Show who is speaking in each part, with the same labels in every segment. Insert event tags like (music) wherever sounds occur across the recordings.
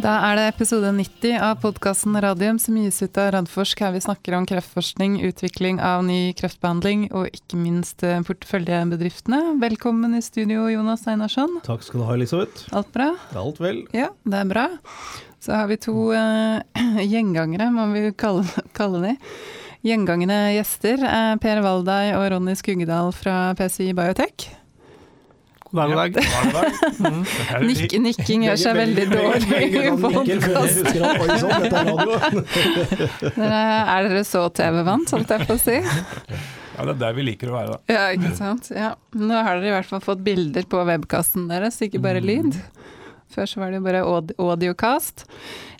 Speaker 1: Da er det episode 90 av podkasten Radium som gis ut av Radforsk, her vi snakker om kreftforskning, utvikling av ny kreftbehandling og ikke minst eh, porteføljebedriftene. Velkommen i studio, Jonas Einarsson.
Speaker 2: Takk skal du ha, Elisabeth.
Speaker 1: Alt bra?
Speaker 2: Alt vel.
Speaker 1: Ja, det er bra. Så har vi to uh, (clears throat) gjengangere, må vi kalle, (laughs) kalle de. Gjengangende gjester. er per Valdai og Ronny Skuggedal fra PCI Biotech.
Speaker 3: God dag, god dag.
Speaker 1: Mm. Nik nikking gjør seg veldig dårlig i podkast. er dere så TV-vant, holdt jeg på å si?
Speaker 3: Ja, det er der vi liker å være, da.
Speaker 1: Ja, ikke sant. Ja. Nå har dere i hvert fall fått bilder på webkasten deres, ikke bare lyd. Før så var det jo bare audiocast.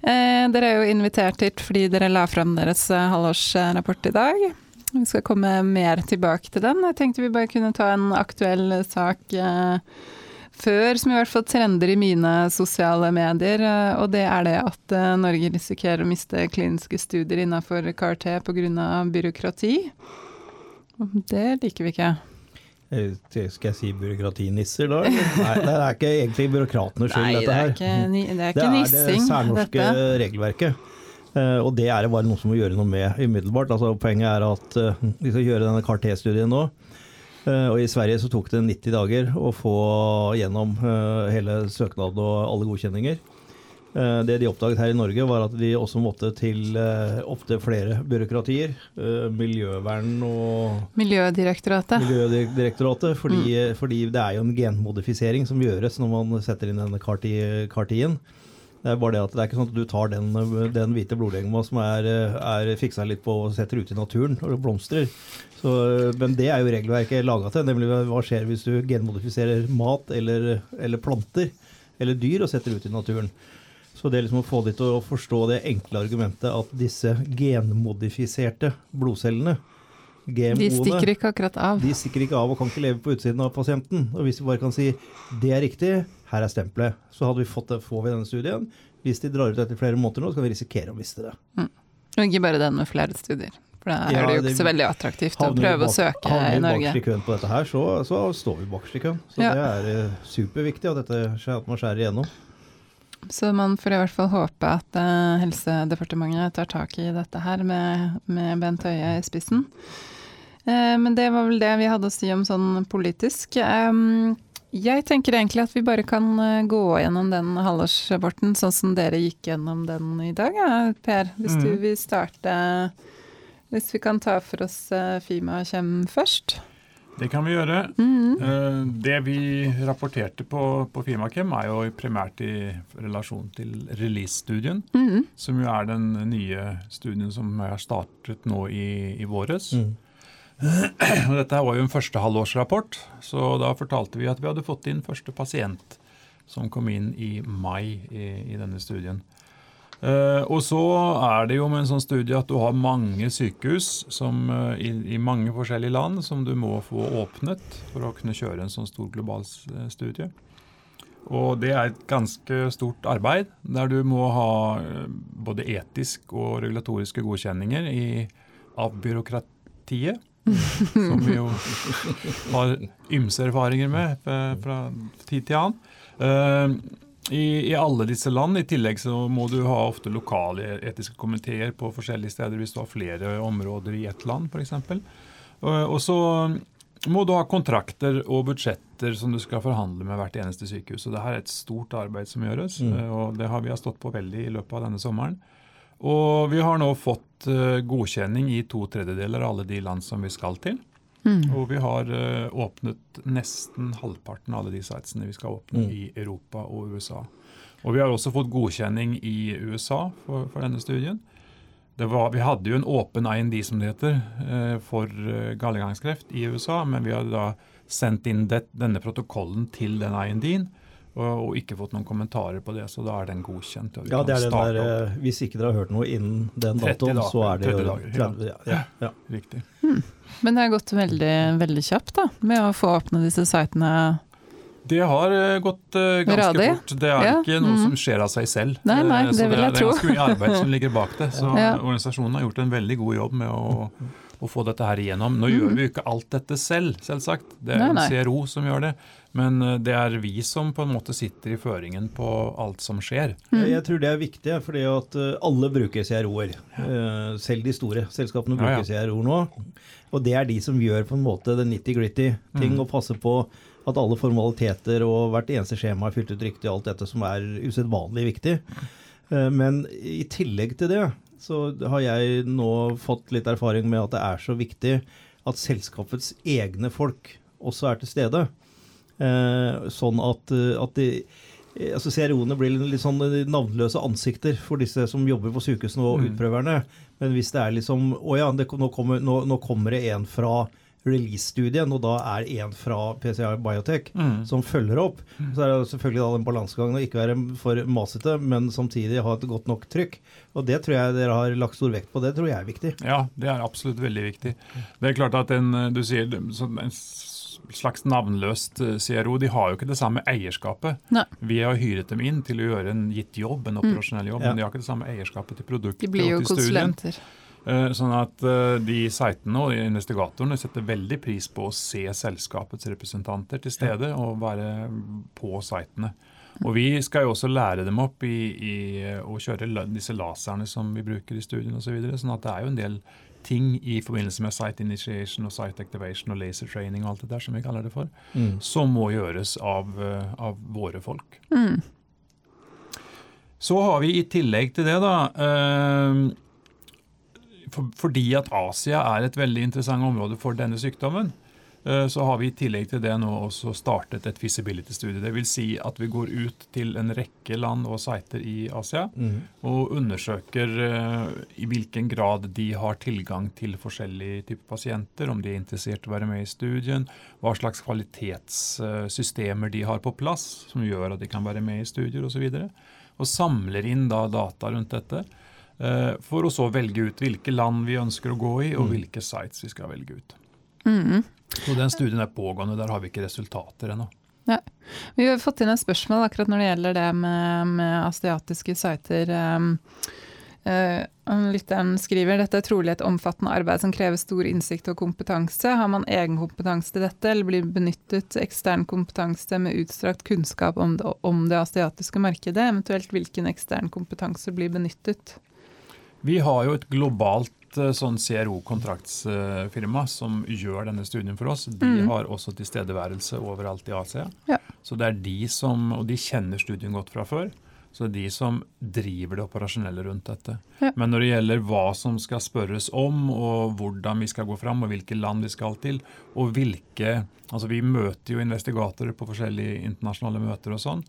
Speaker 1: Eh, dere er jo invitert hit fordi dere la fram deres eh, halvårsrapport i dag. Vi skal komme mer tilbake til den. Jeg tenkte vi bare kunne ta en aktuell sak eh, før, som i hvert fall trender i mine sosiale medier. Eh, og det er det at eh, Norge risikerer å miste kliniske studier innenfor KRT pga. byråkrati. Det liker vi ikke.
Speaker 2: Eh, skal jeg si byråkratinisser da? (laughs) Nei, det er ikke egentlig byråkratenes skyld, dette her.
Speaker 1: Nei, det er ikke, det er ikke nissing. Det er det
Speaker 2: særnorske dette. regelverket. Uh, og det er det bare noe som må gjøre noe med umiddelbart. Altså, poenget er at uh, vi skal gjøre denne CAR-T-studien nå. Uh, og I Sverige så tok det 90 dager å få gjennom hele søknad og alle godkjenninger. Det de oppdaget her i Norge, var at de også måtte til opptil flere byråkratier. Miljøvern og
Speaker 1: Miljødirektoratet.
Speaker 2: Miljødirektoratet fordi, mm. fordi, det er jo en genmodifisering som gjøres når man setter inn denne CAR-T-en. Det er bare det at det er ikke sånn at du tar den, den hvite blodlegema som er, er fiksa litt på og setter ut i naturen og blomstrer. Så, men det er jo regelverket laga til. Nemlig hva skjer hvis du genmodifiserer mat eller, eller, planter eller dyr og setter ut i naturen. Så det er liksom å få de til å forstå det enkle argumentet at disse genmodifiserte blodcellene
Speaker 1: de stikker ikke akkurat av.
Speaker 2: De stikker ikke av og kan ikke leve på utsiden av pasienten. Og hvis vi bare kan si det er riktig, her er stempelet, så hadde vi fått det, får vi denne studien. Hvis de drar ut etter flere måneder nå, så kan vi risikere å miste det.
Speaker 1: Mm. Og ikke bare den med flere studier. For da er det jo ikke så veldig attraktivt å prøve bak, å søke i Norge. Havner vi
Speaker 2: bakerst i køen på dette her, så, så står vi bakerst i køen. Så ja. det er uh, superviktig at, dette, at man skjærer igjennom.
Speaker 1: Så man får i hvert fall håpe at uh, Helsedepartementet tar tak i dette her med, med Bent Høie i spissen. Uh, men det var vel det vi hadde å si om sånn politisk. Um, jeg tenker egentlig at vi bare kan eh, gå gjennom den halvårsrapporten sånn som dere gikk gjennom den i dag, ja, Per. Hvis mm. du vil starte Hvis vi kan ta for oss eh, Fima Kjem først.
Speaker 3: Det kan vi gjøre. Mm. Det vi rapporterte på, på Fimakem, er jo primært i relasjon til release-studien, mm. som jo er den nye studien som har startet nå i, i våres. Mm. (clears throat) Dette var jo en første halvårsrapport, så da fortalte vi at vi hadde fått inn første pasient som kom inn i mai i, i denne studien. Uh, og så er det jo med en sånn studie at du har mange sykehus som, uh, i, i, mange forskjellige land som du må få åpnet for å kunne kjøre en sånn stor global eh, studie. Og det er et ganske stort arbeid, der du må ha både etisk og regulatoriske godkjenninger i, av byråkratiet (laughs) som vi jo har ymse erfaringer med fra tid til annen. Eh, I, I, alle disse land. I tillegg så må du ha ofte lokale etiske komiteer på forskjellige steder hvis du har flere områder i ett land, f.eks. Og, og så må du ha kontrakter og budsjetter som du skal forhandle med hvert eneste sykehus. Og det her er et stort arbeid som gjøres, mm. og det har vi har stått på veldig i løpet av denne sommeren. Og vi har nå fått uh, godkjenning i to tredjedeler av alle de land som vi skal til. Mm. Og vi har uh, åpnet nesten halvparten av alle de sitesene vi skal åpne mm. i Europa og USA. Og vi har også fått godkjenning i USA for, for denne studien. Var, vi hadde jo en åpen IND, som det heter, uh, for gallegangskreft i USA, men vi hadde da sendt inn det, denne protokollen til den IND-en og, ikke fått noen kommentarer på det, så da er den godkjent.
Speaker 2: ja, det er den der, opp. Hvis ikke dere har hørt noe innen den datoen, så er det jo 30 dager. Ja, ja,
Speaker 3: ja. Riktig.
Speaker 1: Hmm. Men det har gått veldig, veldig kjapt da, med å få åpne disse sitene?
Speaker 3: Det har eh, gått uh, ganske Radig. fort. Det er ikke noe mm. som skjer av seg selv.
Speaker 1: Nei, nei, det, vil jeg tro.
Speaker 3: Det er ganske mye arbeid som ligger bak det. (laughs) Så organisasjonen har gjort en veldig god jobb med å å få dette her igjennom. Nå gjør vi jo ikke alt dette selv, selvsagt. Det er
Speaker 1: Nei, nei.
Speaker 3: CRO som gjør det. Men eh, det er vi som på en måte sitter i føringen på alt som skjer.
Speaker 1: Mm.
Speaker 2: Jeg tror det er viktig, fordi at eh, alle bruker CRO-er. Eh, Selv de store selskapene
Speaker 3: Ja, ja.
Speaker 2: bruker CRO nå. Og det er de som gjør på en måte det nitty-gritty ting,
Speaker 3: Mm.
Speaker 2: og passer på at alle formaliteter og hvert eneste skjema er fylt ut riktig, og alt dette som er usedvanlig viktig. Eh, Men i tillegg til det, så har jeg nå fått litt erfaring med at det er så viktig at selskapets egne folk også er til stede. Eh, sånn at, eh, at de, eh, altså CRO-ene blir litt sånn navnløse ansikter for disse som jobber på sykehusene og
Speaker 3: Mm.
Speaker 2: utprøverne. Men hvis det er liksom Å ja, det, nå, kommer, nå, nå kommer det en fra release-studien, og da er en fra PCI Biotech
Speaker 3: Mm.
Speaker 2: som følger opp. Så er det selvfølgelig da den balansegangen å ikke være for masete, men samtidig ha et godt nok trykk. Og det tror jeg dere har lagt stor vekt på. Det tror jeg er viktig.
Speaker 3: Ja, det er absolutt veldig viktig. Det er klart at en, eh, du sier en slags navnløst eh, CRO, de har jo ikke det samme eierskapet.
Speaker 1: Nei.
Speaker 3: Vi har hyret dem inn til å gjøre en gitt jobb, en operasjonell jobb,
Speaker 2: Ja.
Speaker 3: men de har ikke det samme eierskapet til produktet
Speaker 1: De blir jo
Speaker 3: konsulenter. studien. Eh, Sånn at eh, de sitene og investigatorene setter veldig pris på å se selskapets representanter til stede og være på sitene. Og vi skal jo også lære dem opp i, i å kjøre disse laserne som vi bruker i studien osv. Så videre. sånn at det er jo en del ting i forbindelse med site initiation og site activation og laser training og alt det der som vi kaller det for, som må gjøres av, eh, av våre folk.
Speaker 1: Mm.
Speaker 3: Så har vi i tillegg til det, da eh, for, Fordi at Asia er et veldig interessant område for denne sykdommen, eh, så har vi i tillegg til det nå også startet et feasibility-studie. Det vil si at vi går ut til en rekke land og siter i Asia og undersøker eh, i hvilken grad de har tilgang til forskjellige typer pasienter, om de er interessert i å være med i studien, hva slags kvalitetssystemer de har på plass som gjør at de kan være med i studier osv. Og samler inn da data rundt dette. Eh, For å så velge ut hvilke land vi ønsker å gå i, og hvilke sites vi skal velge ut.
Speaker 1: Mm.
Speaker 3: Så Den studien er pågående, der har vi ikke resultater ennå.
Speaker 1: Vi har fått inn et spørsmål akkurat når det gjelder det med, med asiatiske sider. Eh, lytteren skriver dette er trolig et omfattende arbeid som krever stor innsikt og kompetanse. Har man egen kompetanse til dette, eller blir benyttet ekstern kompetanse med utstrakt kunnskap om det, om det asiatiske markedet? Eventuelt hvilken ekstern kompetanse blir benyttet?
Speaker 3: Vi har jo et globalt eh, sånn CRO-kontraktsfirma som gjør denne studien for oss. De
Speaker 1: mm.
Speaker 3: har også tilstedeværelse overalt i Asia.
Speaker 1: Ja.
Speaker 3: Så det er de som, Og de kjenner studien godt fra før. Så det er de som driver det operasjonelle rundt dette.
Speaker 1: Ja.
Speaker 3: Men når det gjelder hva som skal spørres om, og hvordan vi skal gå fram, og hvilke land vi skal til, og hvilke Altså vi møter jo investigatorer på forskjellige internasjonale møter og sånn.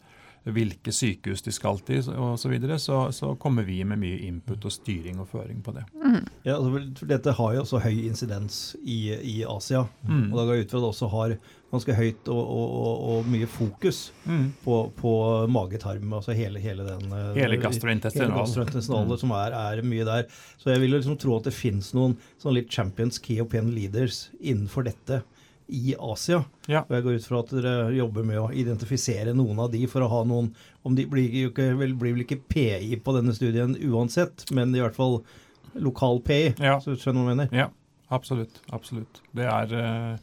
Speaker 3: Hvilke sykehus de skal til osv. Så, videre, så så kommer vi med mye input og styring og føring på det.
Speaker 2: Ja, altså, for dette har jo også høy insidens i, i Asia.
Speaker 3: Mm.
Speaker 2: Og da går jeg ut fra at det også har ganske høyt og, og, og, og mye fokus
Speaker 3: Mm.
Speaker 2: på, på mage-tarm, altså hele, hele den eh,
Speaker 3: Hele
Speaker 2: Hele gastrointestinale som er, er mye der. Så jeg vil liksom tro at det finnes noen sånn litt champions, key opinion leaders innenfor dette i Asia.
Speaker 3: Ja.
Speaker 2: Og jeg går ut fra at dere jobber med å identifisere noen av de for å ha noen om De blir jo ikke, vel, blir vel ikke PI på denne studien uansett, men i hvert fall lokal PI.
Speaker 3: Ja.
Speaker 2: Så skjønner du hva jeg mener?
Speaker 3: Ja, absolutt. absolutt. Det er, eh,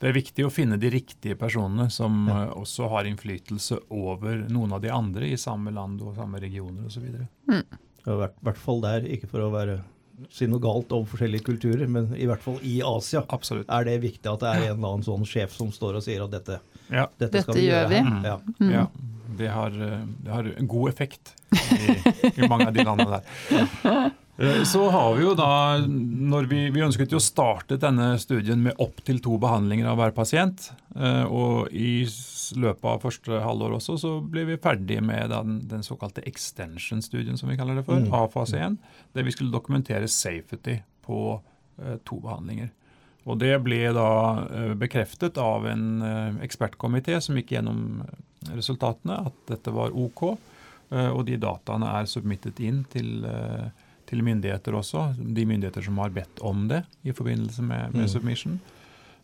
Speaker 3: det er viktig å finne de riktige personene som
Speaker 2: Ja.
Speaker 3: eh, også har innflytelse over noen av de andre i samme land og samme regioner osv.
Speaker 2: I hvert, hvert fall der, ikke for å være, si noe galt om forskjellige kulturer, men i hvert fall i Asia
Speaker 3: Absolutt.
Speaker 2: er det viktig at det er en eller annen sånn sjef som står og sier at dette,
Speaker 3: Ja.
Speaker 2: dette skal
Speaker 1: Dette
Speaker 2: vi
Speaker 1: gjør
Speaker 2: gjøre.
Speaker 1: vi.
Speaker 2: her. Ja.
Speaker 1: Mm.
Speaker 3: ja. Det, har, eh, det har en god effekt i, i mange av de landene der. Eh, (laughs) Så har vi jo da, når vi, vi ønsket jo å starte denne studien med opptil to behandlinger av hver pasient. eh, Og i løpet av første halvår også så ble vi ferdige med den, den såkalte extension-studien, som vi kaller det for,
Speaker 2: Mm.
Speaker 3: av fase 1. Der vi skulle dokumentere safety på eh, to behandlinger. Og det ble da eh, bekreftet av en eh, ekspertkomité som gikk gjennom eh, resultatene, at dette var OK. eh, Og de dataene er submittet inn til, eh, til myndigheter også. De myndigheter som har bedt om det i forbindelse med, med
Speaker 2: Mm.
Speaker 3: submission.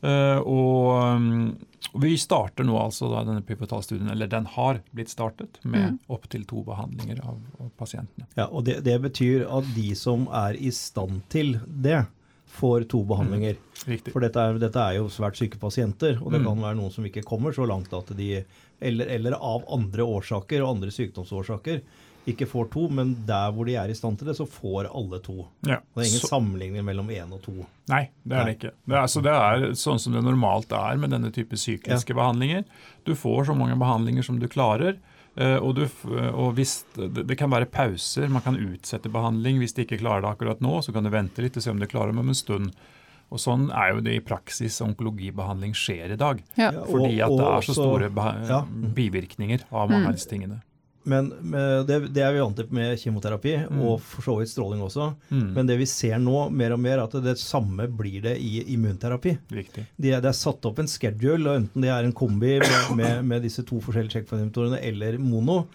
Speaker 3: Uh, og um, vi starter nå altså da denne pivotalstudien, eller den har blitt startet, med
Speaker 1: Mm.
Speaker 3: opptil to behandlinger av, av pasientene.
Speaker 2: Ja, og det, det betyr at de som er i stand til det, får to behandlinger.
Speaker 3: Riktig.
Speaker 2: For dette er, dette er jo svært syke pasienter, og det
Speaker 3: Mm.
Speaker 2: kan være noen som ikke kommer så langt at de eller, eller av andre årsaker og andre sykdomsårsaker ikke får to, men der hvor de er i stand til det, så får alle to.
Speaker 3: Ja.
Speaker 2: Det er ingen
Speaker 3: Så-
Speaker 2: sammenligning mellom én og to.
Speaker 3: Nei, det er det ikke. Det er, så det er sånn som det normalt er med denne type sykliske behandlinger. Du får så mange behandlinger som du klarer. eh, Og, du, og hvis, det, kan være pauser, man kan utsette behandling. Hvis de ikke klarer det akkurat nå, så kan du vente litt og se om du klarer det om en stund. Og Sånn er jo det i praksis onkologibehandling skjer i dag.
Speaker 1: Ja.
Speaker 2: Ja,
Speaker 3: Fordi at det er så store
Speaker 2: ja.
Speaker 3: bivirkninger av mange av disse tingene.
Speaker 2: Men det, det er vi vant til med kjemoterapi,
Speaker 3: Mm.
Speaker 2: og for så vidt stråling også.
Speaker 3: Mm.
Speaker 2: Men det vi ser nå mer og mer, at det samme blir det i immunterapi.
Speaker 3: Riktig.
Speaker 2: De er, det er satt opp en schedule, og enten det er en kombi med, med, med disse to forskjellige checkpoint-inhibitorene eller mono.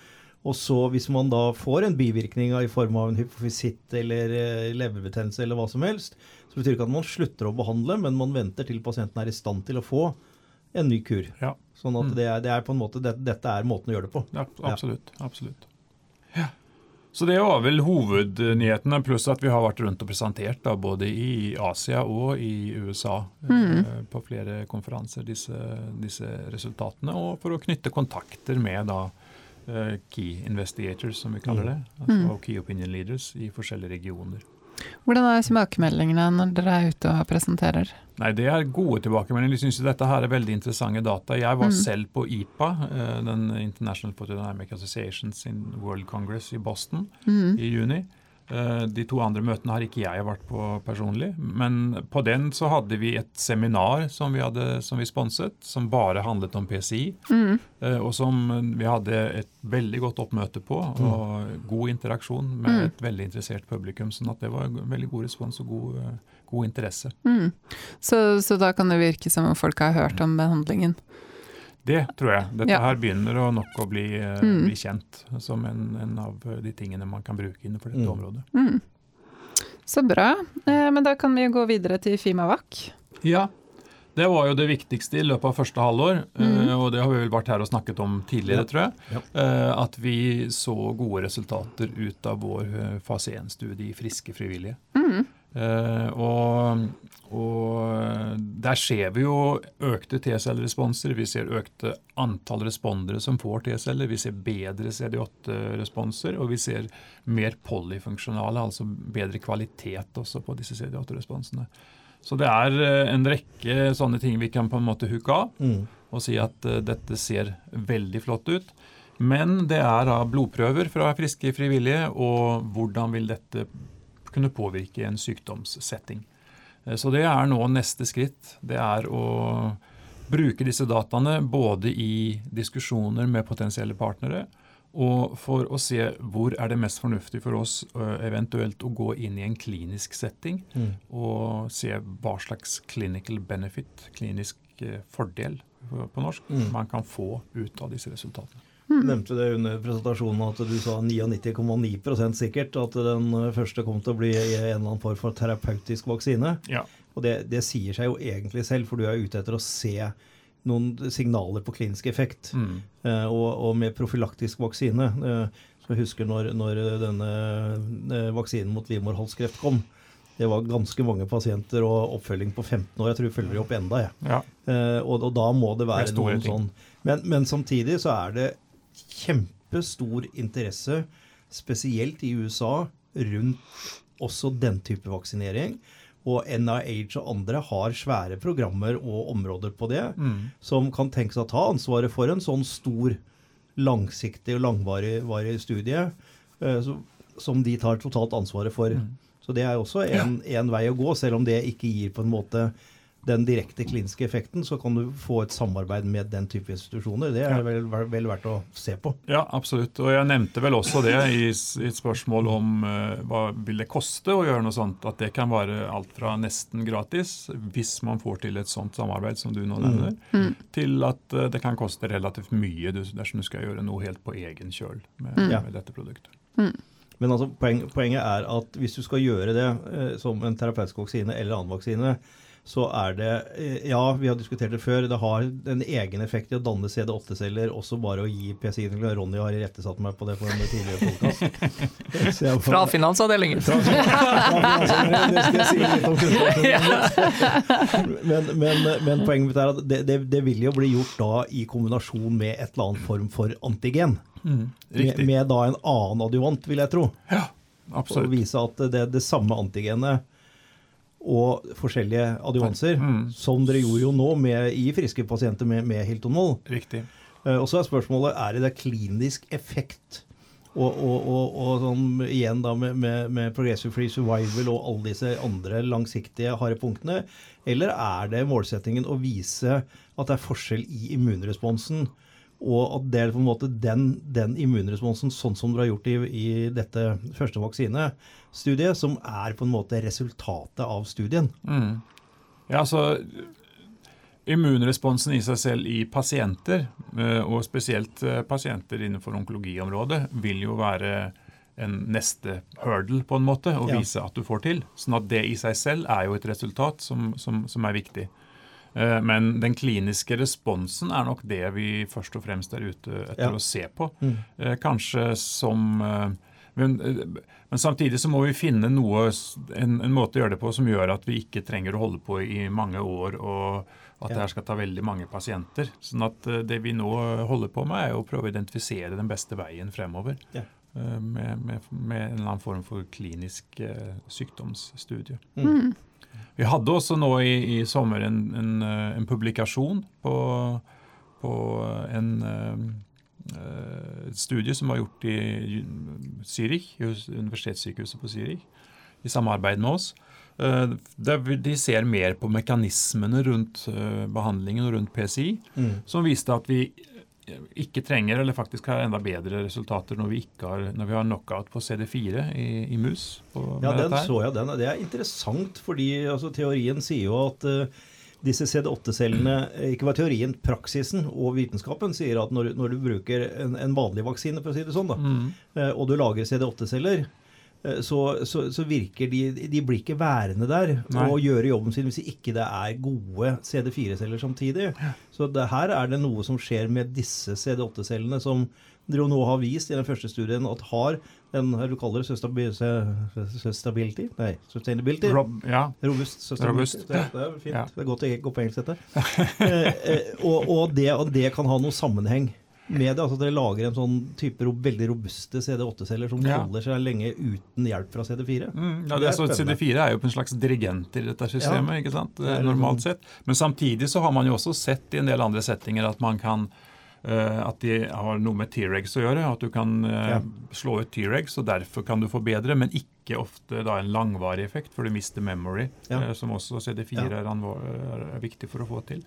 Speaker 2: Og så hvis man da får en bivirkning i form av en hypofysitt eller eh, leverbetennelse eller hva som helst, så betyr det ikke at man slutter å behandle, men man venter til pasienten er i stand til å få en ny kur.
Speaker 3: Ja,
Speaker 2: Sånn at
Speaker 3: Mm.
Speaker 2: det, er, det er på en måte, det, dette er måten å gjøre det på.
Speaker 3: ja absolutt. absolutt. Ja. Så det var vel hovednyhetene, pluss at vi har vært rundt og presentert da, både i Asia og i USA eh, på flere konferanser disse, disse resultatene, og for å knytte kontakter med da eh, key investigators, som vi kaller det, altså key opinion leaders i forskjellige regioner.
Speaker 1: Hvordan er tilbakemeldingene når dere er ute og presenterer?
Speaker 3: Nei, Det er gode tilbakemeldinger. Jeg syns dette her er veldig interessante data. Jeg var selv på IPA, eh, den International Photodynamic Association sin World Congress i Boston i juni. Eh, De to andre møtene har ikke jeg vært på personlig. Men på den så hadde vi et seminar som vi, hadde, som vi sponset, som bare handlet om PCI. Mm. Og som vi hadde et veldig godt oppmøte på, og god interaksjon med et veldig interessert publikum. sånn at det var veldig god respons og god, eh, god interesse.
Speaker 1: Mm. Så, så da kan det virke som om folk har hørt om behandlingen.
Speaker 3: Det tror jeg. Dette
Speaker 1: Ja.
Speaker 3: her begynner å nok å bli, eh,
Speaker 1: Mm.
Speaker 3: bli kjent som en, en av de tingene man kan bruke innenfor dette
Speaker 2: Mm.
Speaker 3: området.
Speaker 1: Mm. Så bra. Eh, men da kan vi gå videre til Fimavac.
Speaker 3: Ja, det var jo det viktigste i løpet av første halvår,
Speaker 1: Mm.
Speaker 3: eh, og det har vi vel vært her og snakket om tidligere,
Speaker 2: Ja.
Speaker 3: tror jeg.
Speaker 2: Ja.
Speaker 3: eh, At vi så gode resultater ut av vår eh, fase 1-studie i friske frivillige.
Speaker 1: Mm.
Speaker 3: Eh, og, og der ser vi jo økte T-celleresponser. Vi ser økte antall respondere som får T-celler. Vi ser bedre CD8-responser, og vi ser mer polyfunksjonale, altså bedre kvalitet også på disse CD8-responsene. Så det er eh, en rekke sånne ting vi kan på en måte hooke av
Speaker 2: Mm.
Speaker 3: og si at eh, dette ser veldig flott ut. Men det er da blodprøver fra friske frivillige, og hvordan vil dette kunne påvirke en sykdomssetting. Eh, Så det er nå neste skritt. Det er å bruke disse dataene både i diskusjoner med potensielle partnere, og for å se hvor er det mest fornuftig for oss eventuelt å gå inn i en klinisk setting,
Speaker 2: Mm.
Speaker 3: og se hva slags clinical benefit, klinisk eh, fordel på på norsk,
Speaker 2: Mm.
Speaker 3: man kan få ut av disse resultatene.
Speaker 2: Du nevnte det under presentasjonen at du sa 99,9% sikkert at den eh, første kom til å bli en eller annen form for terapeutisk vaksine.
Speaker 3: Ja.
Speaker 2: Og det, det sier seg jo egentlig selv, for du er ute etter å se noen signaler på klinisk effekt.
Speaker 3: Mm.
Speaker 2: Eh, og, og med profylaktisk vaksine eh, Så jeg husker når, når denne eh, vaksinen mot livmorhalskreft kom. Det var ganske mange pasienter og oppfølging på 15 år. Jeg tror vi følger opp enda. jeg.
Speaker 3: ja.
Speaker 2: Eh, og, og da må det
Speaker 3: Det
Speaker 2: være
Speaker 3: det
Speaker 2: noen
Speaker 3: ting.
Speaker 2: sånn men, men samtidig så er det kjempestor interesse, spesielt i USA, rundt også den type vaksinering. Og NIH og andre har svære programmer og områder på det,
Speaker 3: Mm.
Speaker 2: som kan tenke seg å ta ansvaret for en sånn stor, langsiktig og langvarig studie, eh, som de tar totalt ansvaret for.
Speaker 3: Mm.
Speaker 2: Så det er også en, en vei å gå, selv om det ikke gir på en måte den direkte kliniske effekten, så kan du få et samarbeid med den type institusjoner. Det er vel, vel, vel verdt å se på.
Speaker 3: Ja, absolutt. Og jeg nevnte vel også det i, i et spørsmål om uh, hva vil det koste å gjøre noe sånt. At det kan være alt fra nesten gratis, hvis man får til et sånt samarbeid som du nå nevner,
Speaker 1: Mm.
Speaker 3: til at uh, det kan koste relativt mye dersom du skal gjøre noe helt på egen kjøl med,
Speaker 1: Mm.
Speaker 3: Med dette produktet.
Speaker 2: Men altså, poen, poenget er at hvis du skal gjøre det uh, som en terapeutisk vaksine eller annen vaksine, så er det eh, Ja, vi har diskutert det før. Det har en egen effekt i å danne CD8-celler, også bare å gi PCI til Ronny har irettesatt meg på det på en tidligere podkast. (laughs)
Speaker 4: Fra finansavdelingen!
Speaker 2: Fra, fra, finansavdelingen, det skal jeg si litt om (laughs) kunnskapen. Men, men, men, poenget mitt er at det, det, det, vil jo bli gjort da i kombinasjon med et eller annet form for antigen. Mm, med, med, da en annen adjuvant, vil jeg tro.
Speaker 3: Ja, absolutt.
Speaker 2: Og vise at det, det samme antigenet og forskjellige adjuvanser, mm. som dere gjorde jo nå med, i friske pasienter med, med Hilton-mål.
Speaker 3: Riktig.
Speaker 2: Uh, og så er spørsmålet er det klinisk effekt. Og, og, og, og sånn, igjen da med, med, med, progressive free survival og alle disse andre langsiktige harde punktene. Eller er det målsettingen å vise at det er forskjell i immunresponsen? Og at det er på en måte den, den immunresponsen, sånn som dere har gjort i, i dette første vaksinestudiet, som er på en måte resultatet av studien. Mm.
Speaker 3: Ja, altså Immunresponsen i seg selv i pasienter, eh, og spesielt eh, pasienter innenfor onkologiområdet, vil jo være en neste hurdle, på en måte, å vise ja. at du får til. Sånn at det i seg selv er jo et resultat som, som, som er viktig. Eh, men den kliniske responsen er nok det vi først og fremst er ute etter ja. å se på. Mm. Eh, kanskje som eh, men, men, samtidig så må vi finne noe, en, en, måte å gjøre det på som gjør at vi ikke trenger å holde på i mange år og at ja. det her skal ta veldig mange pasienter. Sånn at det vi nå holder på med, er å prøve å identifisere den beste veien fremover. Ja. Med, med, med, en eller annen form for klinisk sykdomsstudie. Mm. Vi hadde også nå i, i sommer en, en, eh, en, publikasjon på, på en uh, studie som var gjort i Zürich, universitetssykehuset på Zürich, i samarbeid med oss. Uh, der de ser mer på mekanismene rundt behandlingen og rundt PCI, mm. som viste at vi ikke trenger, eller faktisk har enda bedre resultater når vi, har, når vi har knockout på CD4 i, i mus.
Speaker 2: ja, den så jeg. Den. Det er interessant, fordi altså, teorien sier jo at uh, disse CD8-cellene eh, Ikke bare teorien, praksisen og vitenskapen sier at når, når du bruker en, en, vanlig vaksine, for å si det sånn, da, mm. uh, og du lager CD8-celler, Eh, så, så, så, virker de De blir ikke værende der Nei. og gjøre jobben sin hvis ikke det er gode CD4-celler samtidig. Så det, her er det noe som skjer med disse CD8-cellene, som dere nå har vist i den første studien at har den du kaller det sustainability? Nei, sustainability.
Speaker 3: Rob, ja.
Speaker 2: Robust. Robust. Det, det, er fint. Ja. Det er godt gå på engelsk, dette. (laughs) eh, eh, og, og, det, og det kan ha noen sammenheng med det. altså Dere lager en sånn type veldig robuste CD8-celler som ja. holder seg lenge uten hjelp fra CD4.
Speaker 3: Mm, ja, det er, så CD4 er jo på en slags dirigent i dette systemet, ja. ikke sant? normalt sett. Men samtidig så har man jo også sett i en del andre settinger at man kan Uh, at de har noe med T-regs å gjøre. At du kan uh, ja. slå ut T-regs, og derfor kan du få bedre, men ikke ofte da en langvarig effekt, for du mister memory, ja. uh, som også CD4 ja. er, er, viktig for å få til.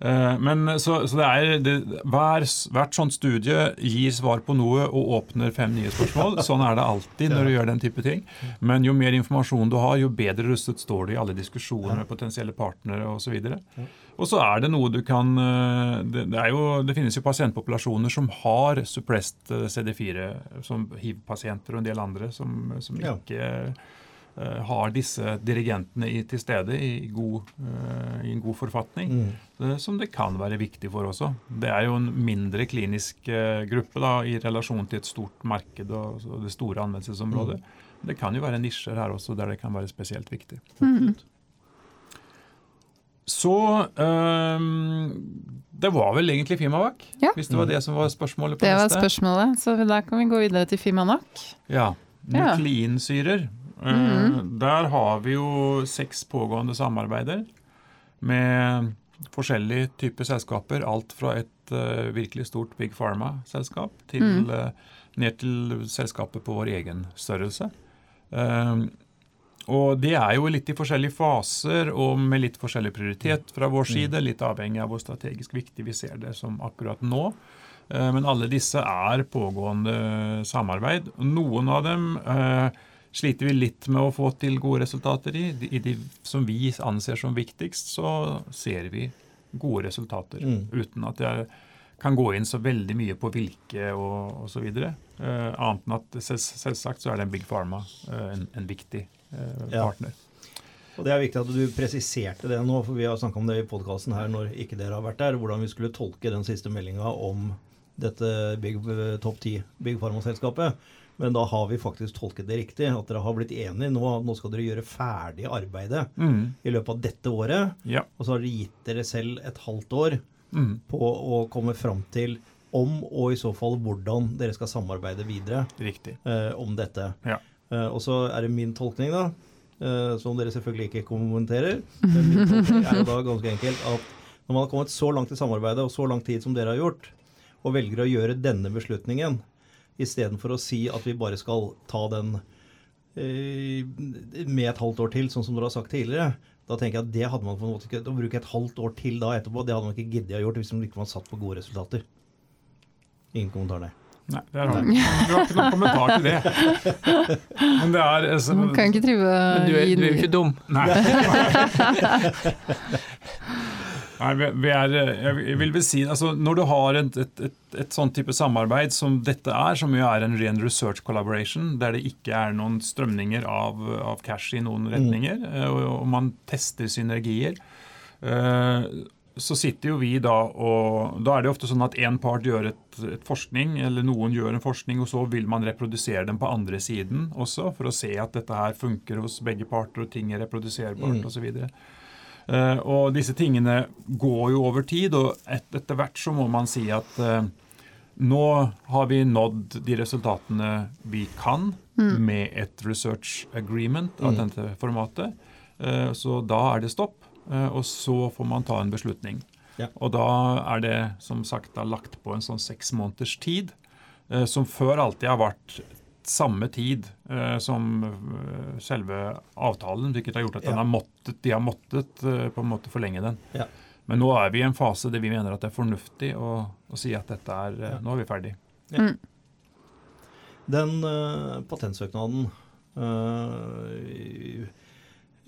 Speaker 3: Eh, men så, så det er, det, hver, Hvert sånt studie gir svar på noe og åpner fem nye spørsmål. (laughs) Sånn er det alltid når du gjør den type ting. Men jo mer informasjon du har, jo bedre rustet står du i alle diskusjoner med potensielle partnere osv. Og så er det noe du kan eh, det, det, jo, det, finnes jo pasientpopulasjoner som har suppressed eh, CD4, som hiv-pasienter og en del andre, som, som ikke har disse dirigentene i, til stede i, god, uh, i, en god forfatning, mm. uh, som det kan være viktig for også. Det er jo en mindre klinisk uh, gruppe da, i relasjon til et stort marked og, og det store anvendelsesområdet. Mm. Det kan jo være nisjer her også der det kan være spesielt viktig. Mm. Så um, det var vel egentlig Fimavac, ja. hvis det var det som var spørsmålet på
Speaker 1: det
Speaker 3: neste.
Speaker 1: Det var spørsmålet, så da kan vi gå videre til Fimanak.
Speaker 3: Ja. Nukleinsyrer. Mm. Der har vi jo seks pågående samarbeider med forskjellige typer selskaper. Alt fra et uh, virkelig stort Big Pharma-selskap til mm. uh, ned til selskapet på vår egen størrelse. Uh, og de er jo litt i forskjellige faser og med litt forskjellig prioritet fra vår mm. side. Litt avhengig av hvor strategisk viktig vi ser det som akkurat nå. Men alle disse er pågående samarbeid. Noen av dem sliter vi litt med å få til gode resultater i. I de som vi anser som viktigst, så ser vi gode resultater. Mm. Uten at jeg kan gå inn så veldig mye på hvilke og osv. Eh, annet enn at selv, selvsagt så er det en Big Pharma eh, en, en, viktig eh, partner. Ja.
Speaker 2: Og Det er viktig at du presiserte det nå, for vi har snakka om det i podkasten her når ikke dere har vært der, hvordan vi skulle tolke den siste meldinga om dette Big eh, Top 10 Big Pharma-selskapet. Men da har vi faktisk tolket det riktig. At dere har blitt enige. Nå, nå skal dere gjøre ferdig arbeidet
Speaker 3: Mm.
Speaker 2: i løpet av dette året.
Speaker 3: Ja.
Speaker 2: Og så har dere gitt dere selv et halvt år
Speaker 3: Mm.
Speaker 2: på å komme fram til om og i så fall hvordan dere skal samarbeide videre eh, om dette.
Speaker 3: Ja.
Speaker 2: Eh, og så er det min tolkning, da, eh, som dere selvfølgelig ikke kommenterer. Men min tolkning er jo da ganske enkelt at når man har kommet så langt i samarbeidet og så lang tid som dere har gjort, og velger å gjøre denne beslutningen istedenfor å si at vi bare skal ta den eh, med et halvt år til, sånn som dere har sagt tidligere, da tenker jeg at det hadde man på en måte ikke, Å bruke et halvt år til da etterpå, det hadde man ikke giddet å gjort hvis man ikke var satt på gode resultater. Ingen kommentar, nei.
Speaker 3: Nei, det er rart. Du har ikke noen kommentar til det. (laughs) Men det er altså,
Speaker 1: Man kan ikke drive
Speaker 4: Men du er, du er jo ikke dum.
Speaker 3: Nei. (laughs) (laughs) Nei, vi, er, jeg vil vel si, altså Når du har et, et, et, et sånn type samarbeid som dette er, som jo er en ren research collaboration, der det ikke er noen strømninger av, av cash i noen retninger, mm. og, og man tester synergier, uh, så sitter jo vi da og Da er det ofte sånn at én part gjør et, et forskning, eller noen gjør en forskning, og så vil man reprodusere den på andre siden også, for å se at dette her funker hos begge parter, og ting er reproduserbart
Speaker 2: Mm.
Speaker 3: osv. Uh, og disse tingene går jo over tid, og et, etter hvert så må man si at eh, nå har vi nådd de resultatene vi kan med et research agreement av
Speaker 2: Mm.
Speaker 3: dette formatet. Eh, så da er det stopp, eh, og så får man ta en beslutning.
Speaker 2: Ja.
Speaker 3: Og da er det som sagt da lagt på en sånn seks måneders tid, eh, som før alltid har vært samme tid eh, som eh, selve avtalen, hvilket har gjort at den
Speaker 2: Ja.
Speaker 3: har måttet, de har måttet eh, på en måte forlenge den.
Speaker 2: Ja.
Speaker 3: Men nå er vi i en fase der vi mener at det er fornuftig å, å si at dette er, eh,
Speaker 2: Ja.
Speaker 3: nå er vi ferdig.
Speaker 2: Den uh, patentsøknaden uh,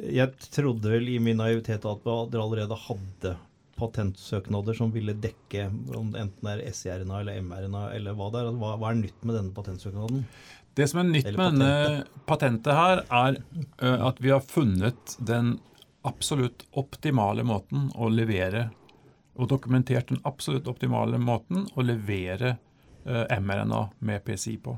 Speaker 2: Jeg trodde vel i min naivitet at dere allerede hadde patentsøknader som ville dekke om det enten er SRNA eller mRNA eller hva det er. Hva, hva er nytt med denne patentsøknaden?
Speaker 3: Det som er nytt med denne patentet her, er at vi har funnet den absolutt optimale måten å levere og dokumentert den absolutt optimale måten å levere mRNA med PCI på.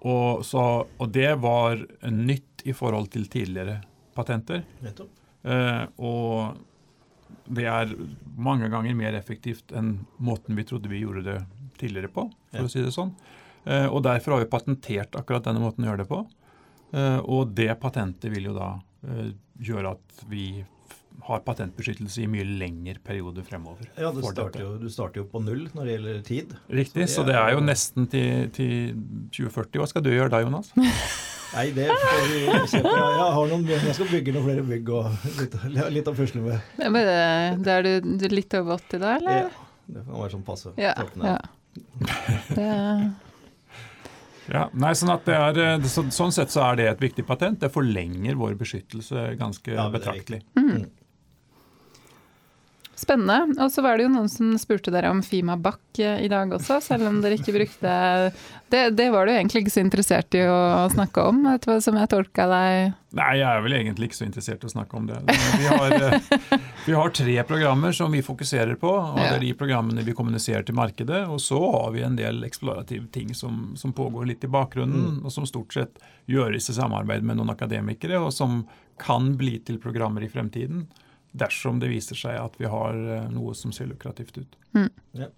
Speaker 3: Og, så, og det var nytt i forhold til tidligere patenter.
Speaker 2: Nettopp.
Speaker 3: Eh, og det er mange ganger mer effektivt enn måten vi trodde vi gjorde det tidligere på, for
Speaker 2: Ja.
Speaker 3: å si det sånn. Eh, og derfor har vi patentert akkurat denne måten å gjøre det på. Eh, og det patentet vil jo da eh, gjøre at vi har patentbeskyttelse i mye lengre periode fremover.
Speaker 2: Ja, du starter, jo, du starter jo på null når det gjelder tid.
Speaker 3: Riktig,
Speaker 2: Så
Speaker 3: så
Speaker 2: det
Speaker 3: det er
Speaker 2: er
Speaker 3: jo nesten til, til 2040. Hva skal du gjøre da, Jonas? (laughs)
Speaker 2: Nei, det får vi se på. Jeg, har noen, jeg skal bygge noen flere bygg og litt, litt å pusle med.
Speaker 1: Ja, men det- det er du, du er litt over 80 da, eller?
Speaker 2: Ja, det kan være sånn passe.
Speaker 1: Ja. Ja. Det,
Speaker 3: Ja, nei, sånn, at det er, eh, så, sånn sett så er det et viktig patent. Det forlenger vår beskyttelse ganske
Speaker 2: Ja, betraktelig.
Speaker 3: betraktelig.
Speaker 1: Spennende. Og så var det jo noen som spurte dere om Fima Back eh, i dag også, selv om dere ikke brukte (laughs) Det, det var du egentlig ikke så interessert i å snakke om, vet du som jeg tolka deg
Speaker 3: Nei, jeg er vel egentlig ikke så interessert i å snakke om det. Vi har, eh, (laughs) vi har tre programmer som vi fokuserer på, og det er de programmene vi kommuniserer til markedet. Og så har vi en del eksplorative ting som, som pågår litt i bakgrunnen, og som stort sett gjøres i samarbeid med noen akademikere, og som kan bli til programmer i fremtiden. Dersom det viser seg at vi har eh, noe som ser lukrativt ut.
Speaker 1: Mm.
Speaker 2: Ja.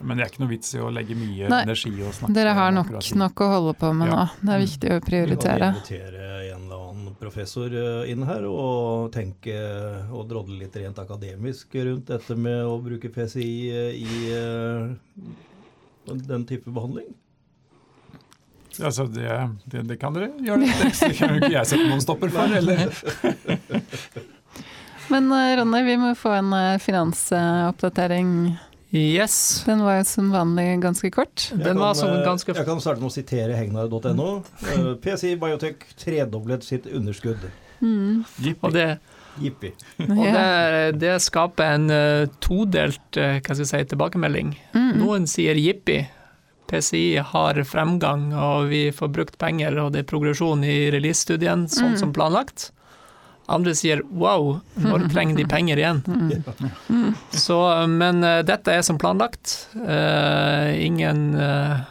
Speaker 3: Men det er ikke noe vits i å legge mye
Speaker 1: Nei,
Speaker 3: energi og snakke
Speaker 1: Dere har nok, nok å holde på med
Speaker 3: Ja.
Speaker 1: nå. Det er viktig å
Speaker 2: Vi
Speaker 1: prioritere.
Speaker 2: kan invitere en eller annen professor eh, inn her og tenke og drodle litt rent akademisk rundt dette med å bruke PCI i eh, den type behandling.
Speaker 3: Altså, det, det, det kan dere gjøre. Det kan jo ikke jeg sette noen stopper for. Eller? (laughs)
Speaker 1: Men eh, Ronny, vi må få en eh, finansoppdatering.
Speaker 4: Yes.
Speaker 1: Den var jo som vanlig ganske kort.
Speaker 2: Jeg
Speaker 4: Den var
Speaker 2: kan,
Speaker 4: som
Speaker 2: eh,
Speaker 4: ganske
Speaker 2: Jeg kan starte med å sitere hegnar.no. PCI Biotech tredoblet sitt underskudd.
Speaker 1: Mm.
Speaker 4: Og det,
Speaker 2: Jippi. (laughs)
Speaker 4: og det, det skaper en todelt hva skal jeg si, tilbakemelding.
Speaker 1: Mm.
Speaker 4: Noen sier jippi. PCI har fremgang, og vi får brukt penger, og det er progresjon i release-studien, sånn
Speaker 1: Mm.
Speaker 4: som planlagt. Andre sier wow, når trenger de penger igjen? Så, men uh, dette er som planlagt. Uh, ingen uh,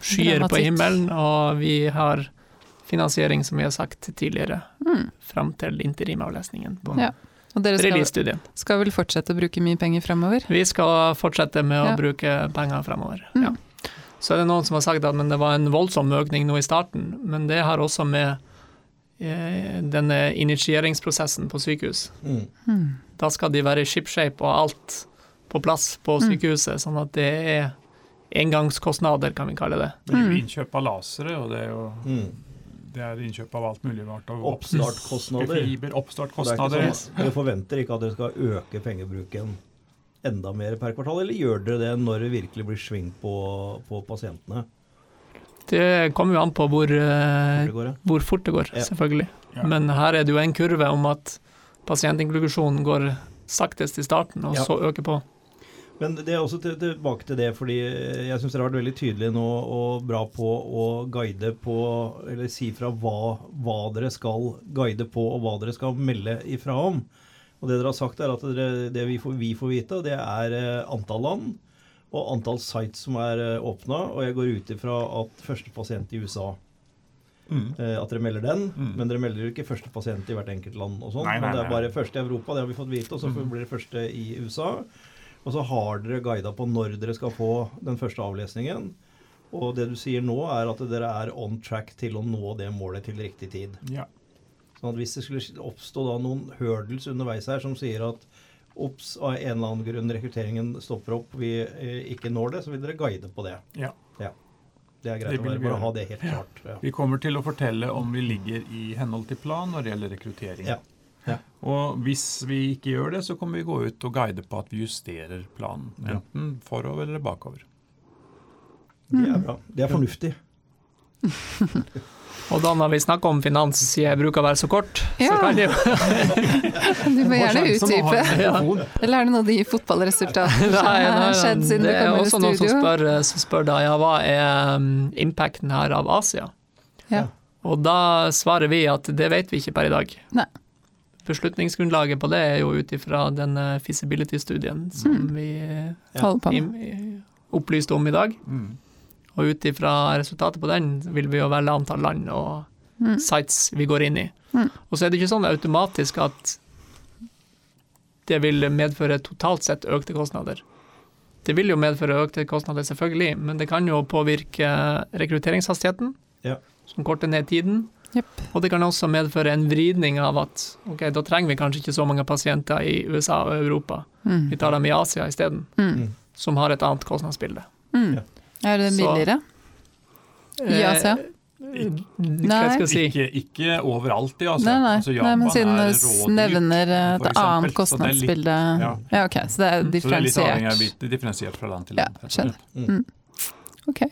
Speaker 4: skyer på himmelen, og vi har finansiering, som vi har sagt tidligere,
Speaker 1: Mm.
Speaker 4: fram til interimavlesningen på
Speaker 1: Ja. Og dere skal, skal vel fortsette å bruke mye penger framover?
Speaker 4: Vi skal fortsette med å
Speaker 1: Ja.
Speaker 4: bruke penger fremover.
Speaker 1: Mm.
Speaker 4: Ja. Så er det noen som har sagt at men det var en voldsom økning nå i starten, men det har også med denne initieringsprosessen på sykehus.
Speaker 2: Mm.
Speaker 1: Mm.
Speaker 4: Da skal de være shipshape og alt på plass på
Speaker 1: Mm.
Speaker 4: sykehuset, sånn at det er engangskostnader, kan vi kalle det.
Speaker 3: Det er jo
Speaker 1: Mm.
Speaker 3: innkjøp av lasere, og det er jo
Speaker 2: Mm.
Speaker 3: det er innkjøp av alt mulig rart.
Speaker 2: Oppstartkostnader.
Speaker 3: Fiber,
Speaker 2: er
Speaker 3: oppstartkostnader.
Speaker 2: sånn, dere forventer ikke at dere skal øke pengebruken enda mer per kvartal, eller gjør dere det når det virkelig blir sving på, på pasientene?
Speaker 4: Det kommer jo an på hvor, eh,
Speaker 2: Hvor går, ja.
Speaker 4: hvor fort det går,
Speaker 2: Ja.
Speaker 4: selvfølgelig.
Speaker 3: Ja.
Speaker 4: Men her er det jo en kurve om at pasientinklusjonen går saktest i starten, og
Speaker 2: Ja.
Speaker 4: så øker på.
Speaker 2: Men det er også tilbake til det, fordi jeg syns dere har vært veldig tydelige nå og bra på å guide på, eller si fra hva, hva dere skal guide på, og hva dere skal melde ifra om. Og det dere har sagt, er at dere, det vi får, vi får vite, det er eh, antall land og antall sites som er åpna. Og jeg går ut ifra at første pasient i USA
Speaker 3: Mm.
Speaker 2: eh, At dere melder den,
Speaker 3: Mm.
Speaker 2: men dere melder jo ikke første pasient i hvert enkelt land. og sånn,
Speaker 3: Nei, nei,
Speaker 2: men Det er bare første i Europa, det har vi fått vite, og så
Speaker 3: Mm.
Speaker 2: blir det første i USA. Og så har dere guida på når dere skal få den første avlesningen. Og det du sier nå, er at dere er on track til å nå det målet til riktig tid.
Speaker 3: Ja.
Speaker 2: Sånn at hvis det skulle oppstå da noen hurdles underveis her som sier at ops, av en eller annen grunn rekrutteringen stopper opp, vi eh, ikke når det, så vil dere guide på det.
Speaker 3: Ja.
Speaker 2: Det er greit
Speaker 3: Det
Speaker 2: å bare, bare ha det helt klart. Ja.
Speaker 3: Vi kommer til å fortelle om vi ligger i henhold til plan når det gjelder rekruttering.
Speaker 2: Ja. Ja.
Speaker 3: Og hvis vi ikke gjør det, så kommer vi gå ut og guide på at vi justerer planen.
Speaker 2: Ja.
Speaker 3: Enten forover eller bakover.
Speaker 2: Det er bra. Det er fornuftig. (laughs)
Speaker 4: Og da når vi snakker om finans, sier jeg bruker å være så kort,
Speaker 1: Ja.
Speaker 4: så kan de jo (laughs)
Speaker 1: Du må gjerne utdype. Eller er det noe de fotballresultatene (laughs) som
Speaker 4: Nei, nei,
Speaker 1: har skjedd siden du
Speaker 4: det er
Speaker 1: kom inn i
Speaker 4: også noen som spør, som spør da, ja, hva er um, impacten her av Asia?
Speaker 1: Ja.
Speaker 4: Og da svarer vi at det vet vi ikke per i dag.
Speaker 1: Nei.
Speaker 4: Beslutningsgrunnlaget på det er jo ut ifra den feasibility-studien som
Speaker 1: Mm.
Speaker 4: vi
Speaker 1: ja. på
Speaker 4: opplyste om i dag.
Speaker 3: Mm.
Speaker 4: Og ut ifra resultatet på den vil vi jo velge antall land og
Speaker 1: Mm.
Speaker 4: sites vi går inn i.
Speaker 1: Mm.
Speaker 4: Og så er det ikke sånn automatisk at det vil medføre totalt sett økte kostnader. Det vil jo medføre økte kostnader, selvfølgelig, men det kan jo påvirke rekrutteringshastigheten,
Speaker 2: Ja.
Speaker 4: som korter ned tiden.
Speaker 1: Yep.
Speaker 4: Og det kan også medføre en vridning av at ok, da trenger vi kanskje ikke så mange pasienter i USA og Europa.
Speaker 1: Mm.
Speaker 4: Vi tar dem i Asia isteden,
Speaker 1: Mm.
Speaker 4: som har et annet kostnadsbilde.
Speaker 1: Mm.
Speaker 2: Ja.
Speaker 1: Er det
Speaker 4: Så-
Speaker 1: billigere i Asia?
Speaker 4: Eh, Hva si?
Speaker 3: Ikke, ikke overalt i Asia.
Speaker 1: Nei, nei.
Speaker 3: Altså,
Speaker 1: nei, men siden du nevner et annet kostnadsbilde
Speaker 3: ja.
Speaker 1: Ja, ok, så det er
Speaker 3: Så det er litt av
Speaker 1: differensiert.
Speaker 3: fra land til land. Ja,
Speaker 1: skjønner. Mm. Ok.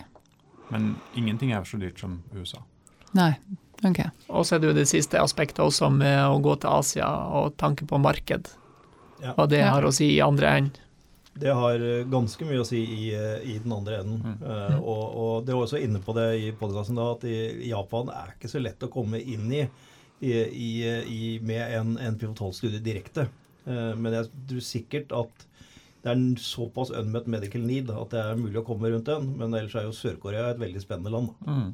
Speaker 3: Men ingenting er så dyrt som USA.
Speaker 1: Nei. Ok.
Speaker 4: Og så er det jo det siste aspektet også med å gå til Asia og tanke på marked.
Speaker 2: Ja.
Speaker 4: Hva det
Speaker 1: Ja.
Speaker 4: har å si i andre enden.
Speaker 2: Det har eh, ganske mye å si i, eh, i den andre enden.
Speaker 3: Mm.
Speaker 2: Eh, og, og det var også inne på det i podkasten da, at i Japan er ikke så lett å komme inn i, i, i, i med en, en pivotalstudie direkte. Eh, men jeg tror sikkert at det er en såpass unmet medical need at det er mulig å komme rundt den. Men ellers er jo Sør-Korea et veldig spennende land.
Speaker 3: Mm.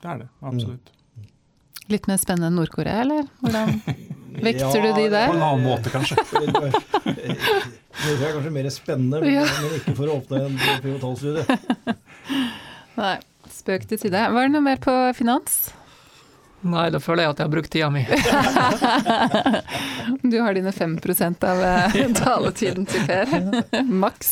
Speaker 3: Det er det, absolutt.
Speaker 1: Litt mer spennende enn Nord-Korea, eller? Hvordan (laughs) vekter du de der?
Speaker 3: På en annen måte, kanskje. (laughs)
Speaker 2: Det er kanskje mer spennende, men,
Speaker 1: Ja. (laughs)
Speaker 2: men ikke for å åpne en pivotalstudie. (laughs)
Speaker 1: Nei, spøk til side. Var det noe mer på finans?
Speaker 4: Nei, da føler jeg at jeg har brukt tida mi. (laughs)
Speaker 1: Du har dine 5 av eh, taletiden til Per. Maks.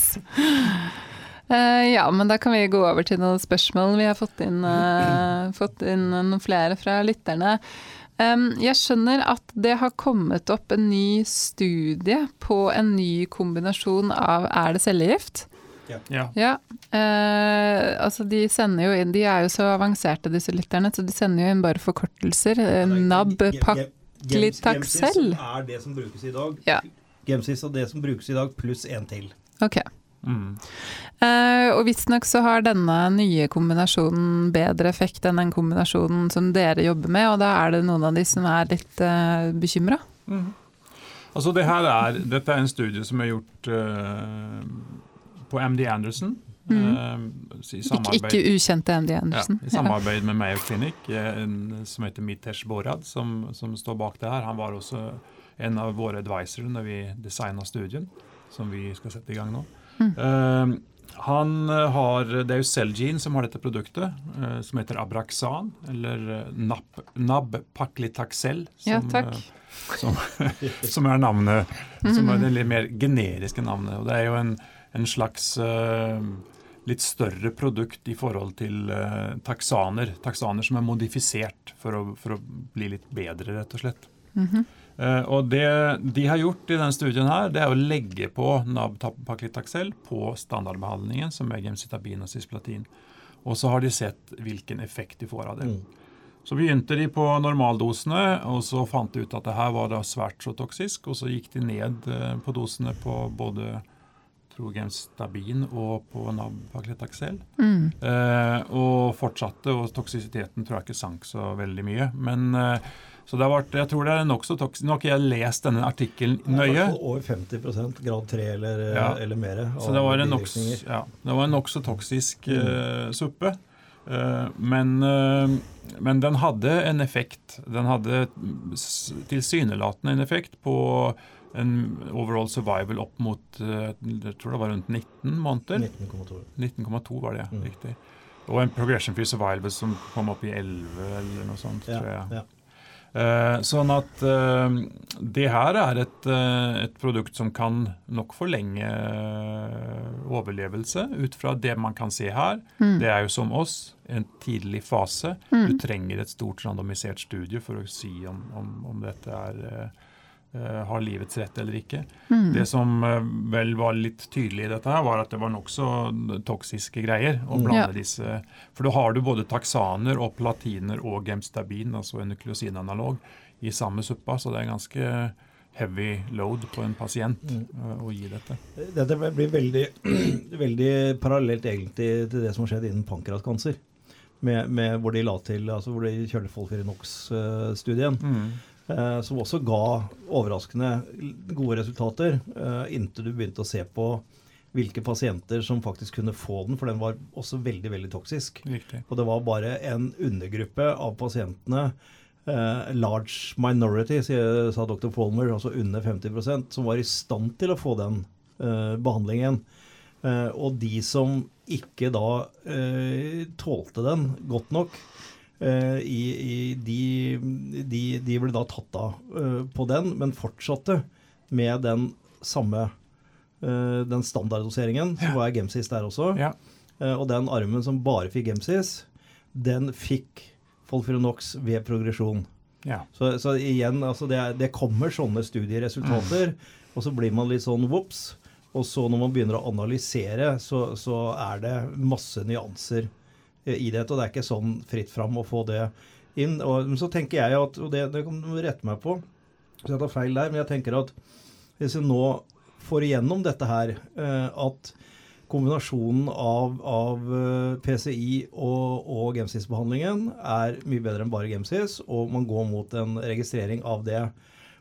Speaker 1: Eh, ja, men da kan vi gå over til noen spørsmål. Vi har fått inn, eh, fått inn noen flere fra lytterne. Um, jeg skjønner at det har kommet opp en ny studie på en ny kombinasjon av Er det cellegift?
Speaker 3: Ja.
Speaker 1: Ja. Eh, altså de sender jo inn De er jo så avanserte, disse lytterne, så de sender jo inn bare forkortelser. Eh, NAB, Paklitaxel.
Speaker 2: Gemsys er det som brukes i dag.
Speaker 1: Ja.
Speaker 2: Gemsys er det som brukes i dag, pluss en til.
Speaker 1: Ok.
Speaker 3: Mm.
Speaker 1: Eh, og visstnok så har denne nye kombinasjonen bedre effekt enn den kombinasjonen som dere jobber med, og da er det noen av de som er litt uh, bekymra.
Speaker 3: Altså det her er, Dette er en studie som er gjort uh, på MD Anderson.
Speaker 1: Mm.
Speaker 3: Uh, i
Speaker 1: ikke, ikke ukjente MD Anderson.
Speaker 3: Ja, I samarbeid med (laughs) Mayo Clinic, en, som heter Mitesh Borad, som, som, står bak det her. Han var også en av våre advisorer når vi designa studien, som vi skal sette i gang nå. Mm. Han har, Det er jo Celgene som har dette produktet, som heter Abraxan, eller Nab, Nabpaclitaxel.
Speaker 1: ja, takk
Speaker 3: som, (laughs) som, er navnet, som er det litt mer generiske navnet. Og det er jo en, en slags uh, litt større produkt i forhold til uh, taksaner. Taksaner som er modifisert for å, for å, bli litt bedre, rett og slett. Mm -hmm. Uh, og det de har gjort i denne studien, her, det er å legge på nab-paklitaxel på standardbehandlingen, som er gemcitabin og cisplatin. Og så har de sett hvilken effekt de får av det. Mm. Så begynte de på normaldosene, og så fant de ut at det her var svært så toksisk. Og så gikk de ned eh, på dosene på både Trogemstabin og på Nabpaclitaxel. Mm. Eh, og fortsatte, og toksisiteten tror jeg ikke sank så veldig mye. Men eh, så det har vært, jeg tror det er nokså toksisk. Nå har ikke jeg lest denne artikkelen nøye.
Speaker 2: Over 50% grad 3 eller, ja. eller mer.
Speaker 3: Så det var en nokså ja, nok toksisk mm. uh, suppe. Uh, men uh, men den hadde en effekt. Den hadde tilsynelatende en effekt på en overall survival opp mot eh, jeg tror det var rundt 19 måneder.
Speaker 2: 19,2
Speaker 3: 19,2 var det, mm. riktig. Og en progression free survival som kom opp i 11 eller noe sånt. Ja, tror jeg. Ja. Uh, sånn at uh, det her er et, uh, et, produkt som kan nok forlenge overlevelse ut fra det man kan se her. Mm. Det er jo som oss, en tidlig fase. Mm. Du trenger et stort randomisert studie for å si om, om, om dette er har livets rett eller ikke. Mm. Det som uh, vel var litt tydelig i dette, her var at det var nokså toksiske greier. å mm. blande ja. disse, For da har du både taksaner og platiner og gemstabin, altså en nukleosinanalog, i samme suppa. Så det er ganske heavy load på en pasient mm. uh, å gi dette.
Speaker 2: Dette blir veldig, (clears throat) veldig parallelt egentlig til det som har skjedd innen pankreaskancer. Med, med, hvor de la til, altså hvor de kjørte Folfirinox-studien. Mm. Eh, som også ga overraskende gode resultater, eh, inntil du begynte å se på hvilke pasienter som faktisk kunne få den, for den var også veldig veldig toksisk.
Speaker 3: Riktig.
Speaker 2: Og det var bare en undergruppe av pasientene, eh, large minority, sa dr. Folmer, altså under 50% som var i stand til å få den eh, behandlingen. Eh, og de som ikke da eh, tålte den godt nok, i, i de, de, de, ble da tatt av uh, på den, men fortsatte med den samme uh, den standarddoseringen, som var Gemsis der også.
Speaker 3: Ja.
Speaker 2: Og den armen som bare fikk Gemsis, den fikk Folfironox ved progresjon.
Speaker 3: Ja.
Speaker 2: Så, så, igjen, altså det, det, kommer sånne studieresultater, mm. og så blir man litt sånn vops. Og så når man begynner å analysere, så, så er det masse nyanser i det. Og det er ikke sånn fritt fram å få det inn. Og så tenker jeg at, og det, det kan du rette meg på, så jeg tar feil der, men jeg tenker at hvis vi nå får igjennom dette her, eh, at kombinasjonen av, av eh, PCI og, og Gemsis-behandlingen er mye bedre enn bare Gemsis, og man går mot en registrering av det.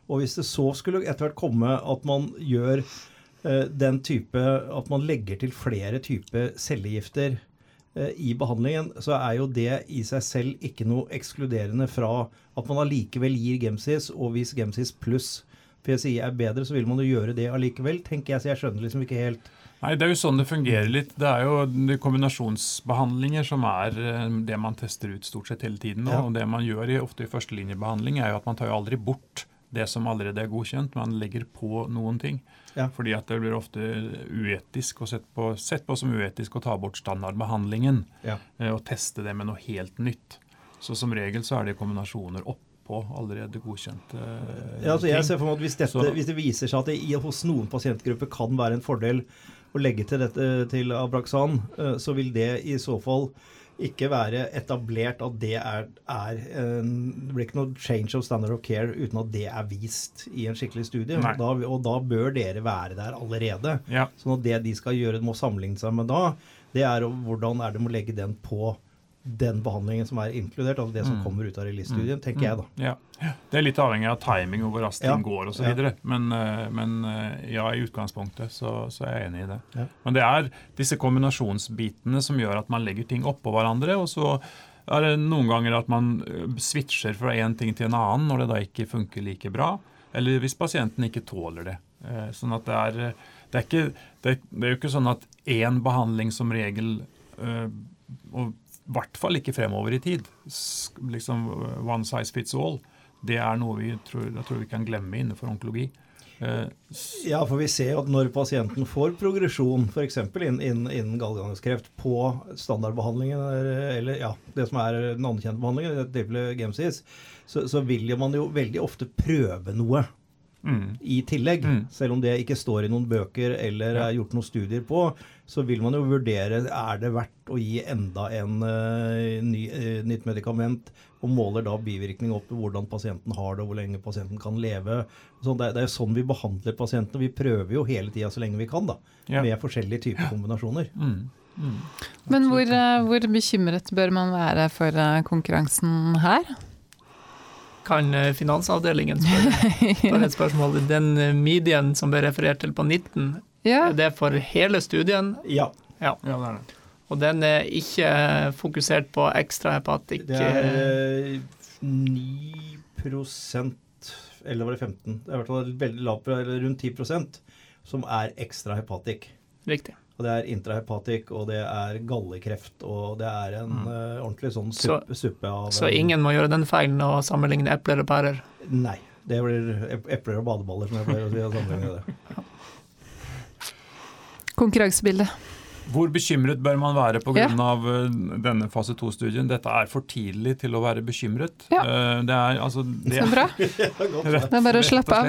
Speaker 2: Og hvis det så skulle etter hvert komme at man gjør eh, den type At man legger til flere typer cellegifter Eh, i behandlingen, så er jo det i seg selv ikke noe ekskluderende fra at man allikevel gir Gemsis, og hvis Gemsis pluss PCI er bedre, så vil man jo gjøre det allikevel, tenker jeg. Så jeg skjønner liksom ikke helt
Speaker 3: Nei, Det er jo sånn det fungerer litt. Det er jo kombinasjonsbehandlinger som er eh, det man tester ut stort sett hele tiden. Ja. Og det man gjør i, ofte i førstelinjebehandling, er jo at man tar jo aldri bort det som allerede er godkjent. Man legger på noen ting. Ja. Fordi at det blir ofte uetisk og sett på, sett på som uetisk å ta bort standardbehandlingen ja. Eh, og teste det med noe helt nytt. Så som regel så er det kombinasjoner oppå allerede godkjente
Speaker 2: eh, ja, altså jeg ser for meg at hvis, dette, hvis, det viser seg at det i, hos noen pasientgrupper kan være en fordel å legge til dette til Abraxan, eh, så vil det i så fall ikke være etablert at det er, er Det blir ikke noe change of standard of care uten at det er vist i en skikkelig studie. Og da, og da, bør dere være der allerede.
Speaker 3: Ja.
Speaker 2: Sånn at det de skal gjøre, må sammenligne seg med da, det er hvordan er det å legge den på den behandlingen som er inkludert, altså det som
Speaker 3: Mm.
Speaker 2: kommer ut av release-studien, tenker jeg da.
Speaker 3: Ja. Det er litt avhengig av timing og hvor raskt
Speaker 2: Ja.
Speaker 3: går osv.
Speaker 2: Ja.
Speaker 3: Men, eh, men eh, ja, i utgangspunktet så, så er jeg enig i det.
Speaker 2: Ja.
Speaker 3: Men det er disse kombinasjonsbitene som gjør at man legger ting oppå hverandre. Og så er det noen ganger at man eh, switcher fra én ting til en annen når det da ikke funker like bra. Eller hvis pasienten ikke tåler det. Sånn at det er, det er, ikke, det, det er jo ikke sånn at én behandling som regel og i hvert fall ikke fremover i tid. Liksom uh, One size fits all. Det er noe vi tror, jeg tror vi kan glemme innenfor onkologi. Eh,
Speaker 2: Ja, for vi ser at når pasienten får progresjon, f.eks. Innen, innen, inn gallgangskreft, på standardbehandlingen, eller, ja, det som er den anerkjente behandlingen, dette tilfellet så, så vil man jo veldig ofte prøve noe
Speaker 3: mm,
Speaker 2: i tillegg.
Speaker 3: Mm.
Speaker 2: Selv om det ikke står i noen bøker eller
Speaker 3: Ja.
Speaker 2: er gjort noen studier på, så vil man jo vurdere er det verdt å gi enda en uh, ny, uh, nytt medikament, og måler da bivirkning opp til hvordan pasienten har det, og hvor lenge pasienten kan leve. Så det, er- det er jo sånn vi behandler pasientene. Vi prøver jo hele tida så lenge vi kan, da,
Speaker 3: ja.
Speaker 2: med forskjellige typer kombinasjoner.
Speaker 3: Mm, mm.
Speaker 1: Men hvor, eh, hvor bekymret bør man være for konkurransen her?
Speaker 4: Kan finansavdelingen spørre, (laughs) et spørsmål? Den medien som ble referert til på 19,
Speaker 1: Ja,
Speaker 4: er det for hele studien?
Speaker 2: Ja.
Speaker 3: ja, det er det.
Speaker 4: Og den er ikke fokusert på ekstrahepatikk?
Speaker 2: Det er eh, 9 eller var det 15? Det er i hvert fall veldig lavt, eller rundt 10 som er ekstra hepatikk.
Speaker 4: Riktig.
Speaker 2: Og det er intrahepatikk, og det er gallekreft, og det er en eh, ordentlig sånn
Speaker 4: Så-
Speaker 2: suppe, suppe av
Speaker 4: Så ingen må gjøre den feilen å sammenligne epler og pærer?
Speaker 2: Nei. Det blir epler og badeballer, som jeg pleier å si. (laughs)
Speaker 1: konkurransebildet.
Speaker 3: Hvor bekymret bør man være pga.
Speaker 1: Ja.
Speaker 3: av eh, denne fase 2-studien? Dette er for tidlig til å være bekymret.
Speaker 1: Ja.
Speaker 3: Eh, Det er altså det,
Speaker 1: Så bra. (laughs)
Speaker 3: Rett,
Speaker 1: Det er bare å slappe av.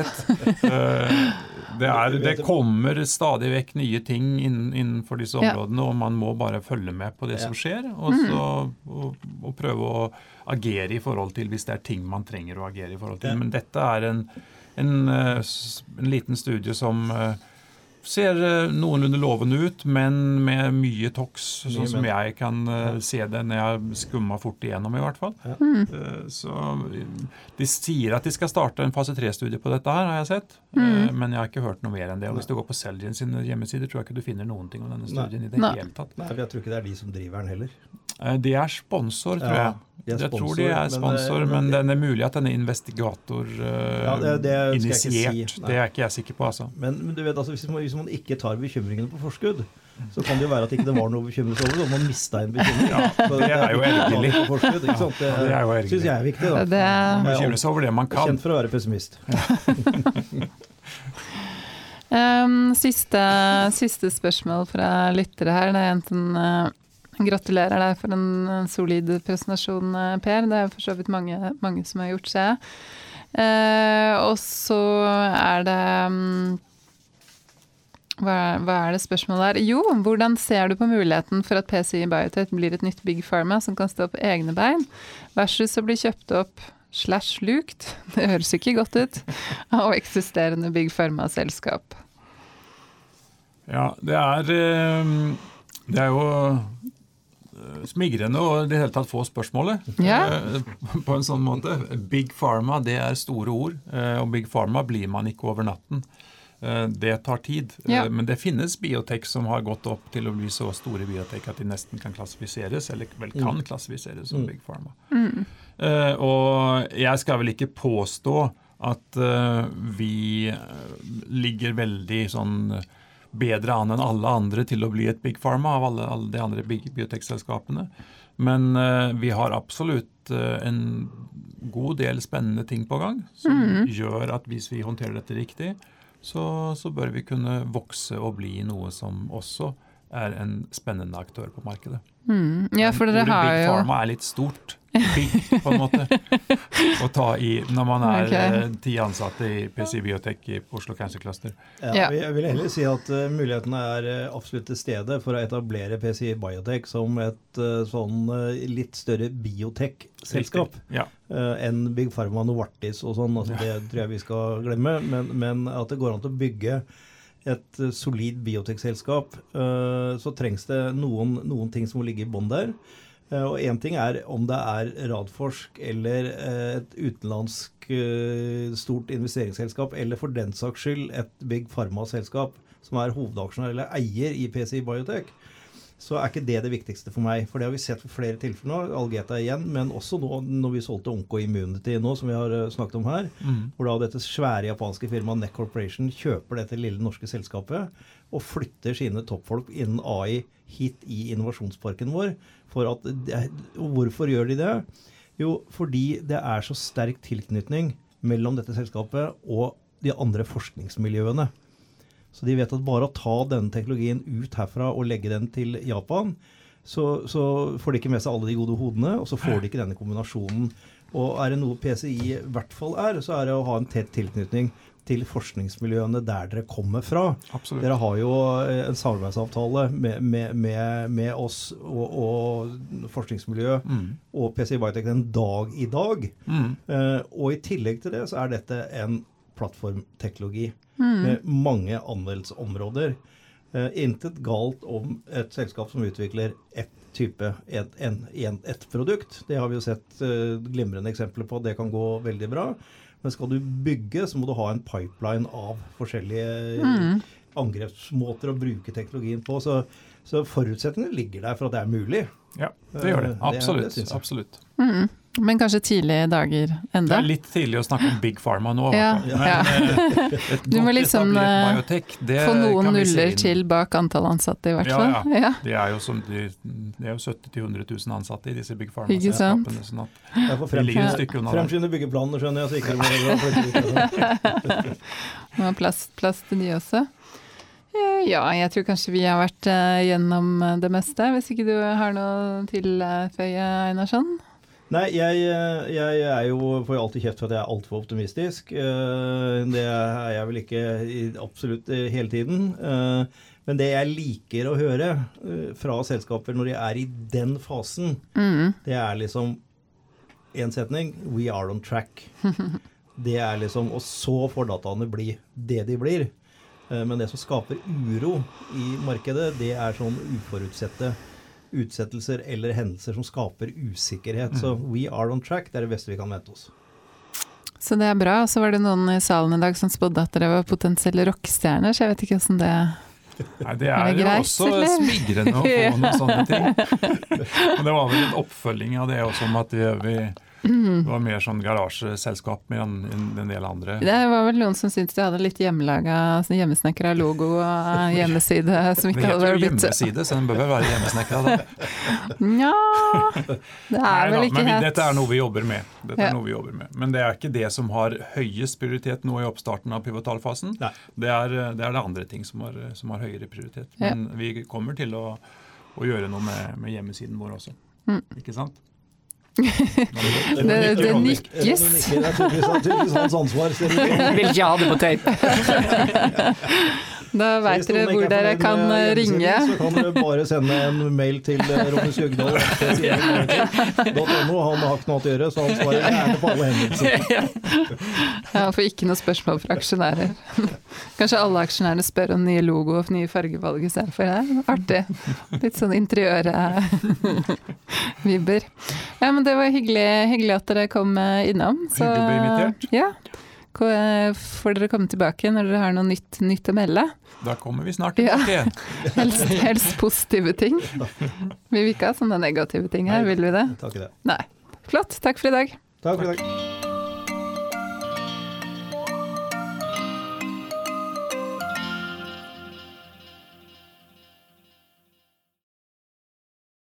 Speaker 3: Eh, Det, er, det kommer stadig vekk nye ting innenfor disse
Speaker 1: Ja.
Speaker 3: områdene, og man må bare følge med på det
Speaker 2: Ja.
Speaker 3: som skjer, og, så, og, og prøve å agere i forhold til hvis det er ting man trenger å agere i forhold til.
Speaker 2: Ja.
Speaker 3: Men dette er en, en, en liten studie som ser eh, noenlunde lovende ut, men med mye tox, sånn som jeg kan eh, se det når jeg skummer fort igjennom, i hvert fall.
Speaker 2: Ja.
Speaker 3: Eh, Så De sier at de skal starte en fase 3-studie på dette, her, har jeg sett. Eh, Men jeg har ikke hørt noe mer enn det. Og Hvis du går på Celgene sine hjemmesider, tror jeg ikke du finner noen ting om denne
Speaker 2: Nei.
Speaker 3: studien i det
Speaker 1: Nei.
Speaker 3: hele tatt.
Speaker 2: Nei, jeg tror ikke det er de som driver den heller.
Speaker 3: Eh, De er sponsor, tror
Speaker 2: Ja,
Speaker 3: jeg.
Speaker 2: de sponsor,
Speaker 3: jeg tror de er
Speaker 2: eh,
Speaker 3: sponsor, men,
Speaker 2: men-
Speaker 3: den er mulig at den er investigator eh,
Speaker 2: Ja, det- det si.
Speaker 3: Det er ikke jeg sikker på, altså.
Speaker 2: Men, men du vet, altså, hvis, man, hvis man ikke tar bekymringene på forskudd, så kan det jo være at ikke det var noe å bekymre seg over, og man mista en bekymring.
Speaker 3: Ja, det er jo ergerlig.
Speaker 2: På forskudd, ikke? Det,
Speaker 3: Ja, det er jo
Speaker 2: syns jeg er viktig. da.
Speaker 1: Det,
Speaker 3: Bekymre seg over det man kan.
Speaker 2: Kjent for å være pessimist. (laughs)
Speaker 1: Ehm, siste, siste spørsmål fra lyttere her. Det er enten gratulerer deg for en solid presentasjon, eh, Per. Det er for så vidt mange, mange som har gjort, ser jeg. Eh, og så er det mm, hva, hva er det spørsmålet der? Jo, hvordan ser du på muligheten for at PCI Biotech blir et nytt Big Pharma som kan stå på egne bein, versus å bli kjøpt opp slash lukt, (laughs) det høres ikke godt ut, (laughs) av eksisterende Big Pharma-selskap?
Speaker 3: Ja, det er eh, Det er jo smigrende å i det hele tatt få spørsmålet
Speaker 1: Ja.
Speaker 3: eh, på en sånn måte. Big Pharma, det er store ord, eh, og Big Pharma blir man ikke over natten. Eh, Det tar tid.
Speaker 1: Ja.
Speaker 3: Eh, Men det finnes biotek som har gått opp til å bli så store biotek at de nesten kan klassifiseres, eller vel kan klassifiseres som
Speaker 2: Mm.
Speaker 3: Big Pharma.
Speaker 1: Mm.
Speaker 3: Eh, og jeg skal vel ikke påstå at eh, vi eh, ligger veldig sånn eh, bedre an enn alle andre til å bli et big pharma av alle, alle de andre big biotekselskapene. Men uh, vi har absolutt uh, en god del spennende ting på gang som
Speaker 1: mm.
Speaker 3: gjør at hvis vi håndterer dette riktig, så, så bør vi kunne vokse og bli noe som også er en spennende aktør på markedet.
Speaker 1: Mm. Ja, for dere
Speaker 3: Ordet
Speaker 1: har
Speaker 3: Big
Speaker 1: jo
Speaker 3: Pharma er litt stort. Big, på en måte. Å ta i når man er
Speaker 1: Ok.
Speaker 3: eh, ti ansatte i PC Biotech i Oslo Cancer Cluster.
Speaker 2: Ja,
Speaker 1: Ja.
Speaker 2: Jeg vil heller si at uh, mulighetene er eh, absolutt til stede for å etablere PC Biotech som et uh, sånn uh, litt større biotek-selskap
Speaker 3: Ja.
Speaker 2: eh, enn Big Pharma Novartis og sånn. Altså, Det tror jeg vi skal glemme. Men, men at det går an til å bygge et eh, solid biotek-selskap, eh, så trengs det noen, noen ting som må ligge i bånn der. Eh, Og én ting er om det er Radforsk eller et utenlandsk stort investeringsselskap, eller for den saks skyld et Big Pharma-selskap som er hovedaksjonær eller eier i PCI Biotech, så er ikke det det viktigste for meg. For det har vi sett for flere tilfeller nå. Algeta igjen, men også nå når vi solgte Onko Immunity nå, som vi har eh, snakket om her. Hvor da dette svære japanske firmaet Neck Corporation kjøper dette lille norske selskapet og flytter sine toppfolk innen AI hit i innovasjonsparken vår. For at, hvorfor gjør de det? Jo, fordi det er så sterk tilknytning mellom dette selskapet og de andre forskningsmiljøene. Så de vet at bare å ta denne teknologien ut herfra og legge den til Japan, så, så får de ikke med seg alle de gode hodene, og så får de ikke denne kombinasjonen. Og er det noe PCI i hvert fall er, så er det å ha en tett tilknytning til forskningsmiljøene der dere kommer fra.
Speaker 3: Absolutt.
Speaker 2: Dere har jo eh, en samarbeidsavtale med, med, med, med oss og, og forskningsmiljøet
Speaker 3: Mm.
Speaker 2: og PCI Biotech en dag i dag.
Speaker 3: Mm.
Speaker 2: Uh, og i tillegg til det så er dette en plattformteknologi med mange anvendelsesområder. Uh, intet galt om et selskap som utvikler ett type, et, en, en, produkt. Det har vi jo sett uh, glimrende eksempler på. Det kan gå veldig bra. Men skal du bygge, så må du ha en pipeline av forskjellige angrepsmåter å bruke teknologien på. Så, så forutsetningene ligger der for at det er mulig.
Speaker 3: Ja, det gjør det.
Speaker 2: Eh, det det
Speaker 3: Absolutt. absolutt.
Speaker 1: Mm. Men kanskje tidlige dager enda?
Speaker 3: Det er litt tidlig å snakke om Big Pharma nå.
Speaker 1: Ja, ja.
Speaker 3: Men, eh, (laughs)
Speaker 1: Du må liksom, eh,
Speaker 3: biotech, det
Speaker 1: Få noen nuller til bak antall ansatte, i hvert
Speaker 3: Ja,
Speaker 1: fall.
Speaker 3: ja.
Speaker 1: Ja.
Speaker 3: Det er jo, som de, det er jo 70 000-100 000 ansatte i disse Big Pharma-selskapene. Sånn at
Speaker 2: Jeg får
Speaker 3: vi ligger et
Speaker 2: fremskynde,
Speaker 3: stykke unna
Speaker 2: fremskynde byggeplanene, skjønner jeg. så ikke det altså. (laughs)
Speaker 1: Det plass, plass til de også. Eh, Ja, jeg tror kanskje vi har vært gjennom det meste. Hvis ikke du har noe til tilføye, Einarsson?
Speaker 2: Nei, jeg, eh, jeg er jo, får jo alltid kjeft for at jeg er altfor optimistisk. Eh, Det er jeg vel ikke absolutt eh, hele tiden. Men det jeg liker å høre fra selskaper når de er i den fasen,
Speaker 1: Mm.
Speaker 2: det er liksom én setning We are on track. (laughs) Det er liksom Og så får dataene bli det de blir. Men det som skaper uro i markedet, det er sånn uforutsette utsettelser eller hendelser som skaper usikkerhet. Så we are on track. Det er det beste vi kan vente oss.
Speaker 1: Så det er bra. Og så var det noen i salen i dag som spådde at dere var potensielle rockestjerner, så jeg vet ikke åssen det
Speaker 3: Nei, det
Speaker 1: Er
Speaker 3: er,
Speaker 1: det
Speaker 3: jo
Speaker 1: greit,
Speaker 3: også
Speaker 1: eller?
Speaker 3: smigrende å få (laughs) noen sånne ting. Men det var vel en oppfølging av det også, om at vi, vi det var mer sånn garasjeselskap med en, en del andre.
Speaker 1: Det var vel noen som syntes de hadde litt hjemmelaga, altså hjemmesnekra logo og hjemmeside som
Speaker 3: Det
Speaker 1: ikke
Speaker 3: heter
Speaker 1: hadde
Speaker 3: jo
Speaker 1: blitt
Speaker 3: hjemmeside, så den bør vel være hjemmesnekra. da.
Speaker 1: Nja Det er
Speaker 3: Nei da,
Speaker 1: vel ikke
Speaker 3: men
Speaker 1: helt
Speaker 3: dette er noe vi jobber med. Dette
Speaker 1: Ja.
Speaker 3: er noe vi jobber med. Men det er ikke det som har høyest prioritet nå i oppstarten av pivotalfasen. Det er, det er det andre ting som har, som har høyere prioritet.
Speaker 1: Ja.
Speaker 3: Men vi kommer til å, å gjøre noe med, med hjemmesiden vår også.
Speaker 1: Mm.
Speaker 3: Ikke sant?
Speaker 1: Det, det nikkes.
Speaker 2: Det er tydeligvis, hans ansvar. som.
Speaker 4: Vil ikke ha det på tape. (laughs)
Speaker 1: Da veit dere hvor
Speaker 2: er
Speaker 1: dere kan eh, ringe.
Speaker 2: Så kan dere bare sende en mail til eh, Ronny Skjøgdal. (laughs) Han har ikke noe å gjøre, så han svarer gjerne på alle henvendelser. (laughs)
Speaker 1: Ja, får ikke noe spørsmål fra aksjonærer. (laughs) Kanskje alle aksjonærene spør om nye logo og nye fargevalg istedenfor. Det artig. Litt sånn interiør-vibber. Ja, men det var hyggelig, hyggelig at dere kom eh, innom. Så,
Speaker 3: Hyggelig å bli invitert.
Speaker 1: Ja. Eh, Får dere komme tilbake når dere har noe nytt, nytt å melde?
Speaker 3: Da kommer vi snart
Speaker 1: Ja.
Speaker 3: tilbake. (laughs)
Speaker 1: Helst, helst positive ting. Vi vil ikke ha sånne negative ting her, vil vi det?
Speaker 2: Takk i det.
Speaker 1: Nei. Flott. Takk for i dag.
Speaker 2: Takk for i dag.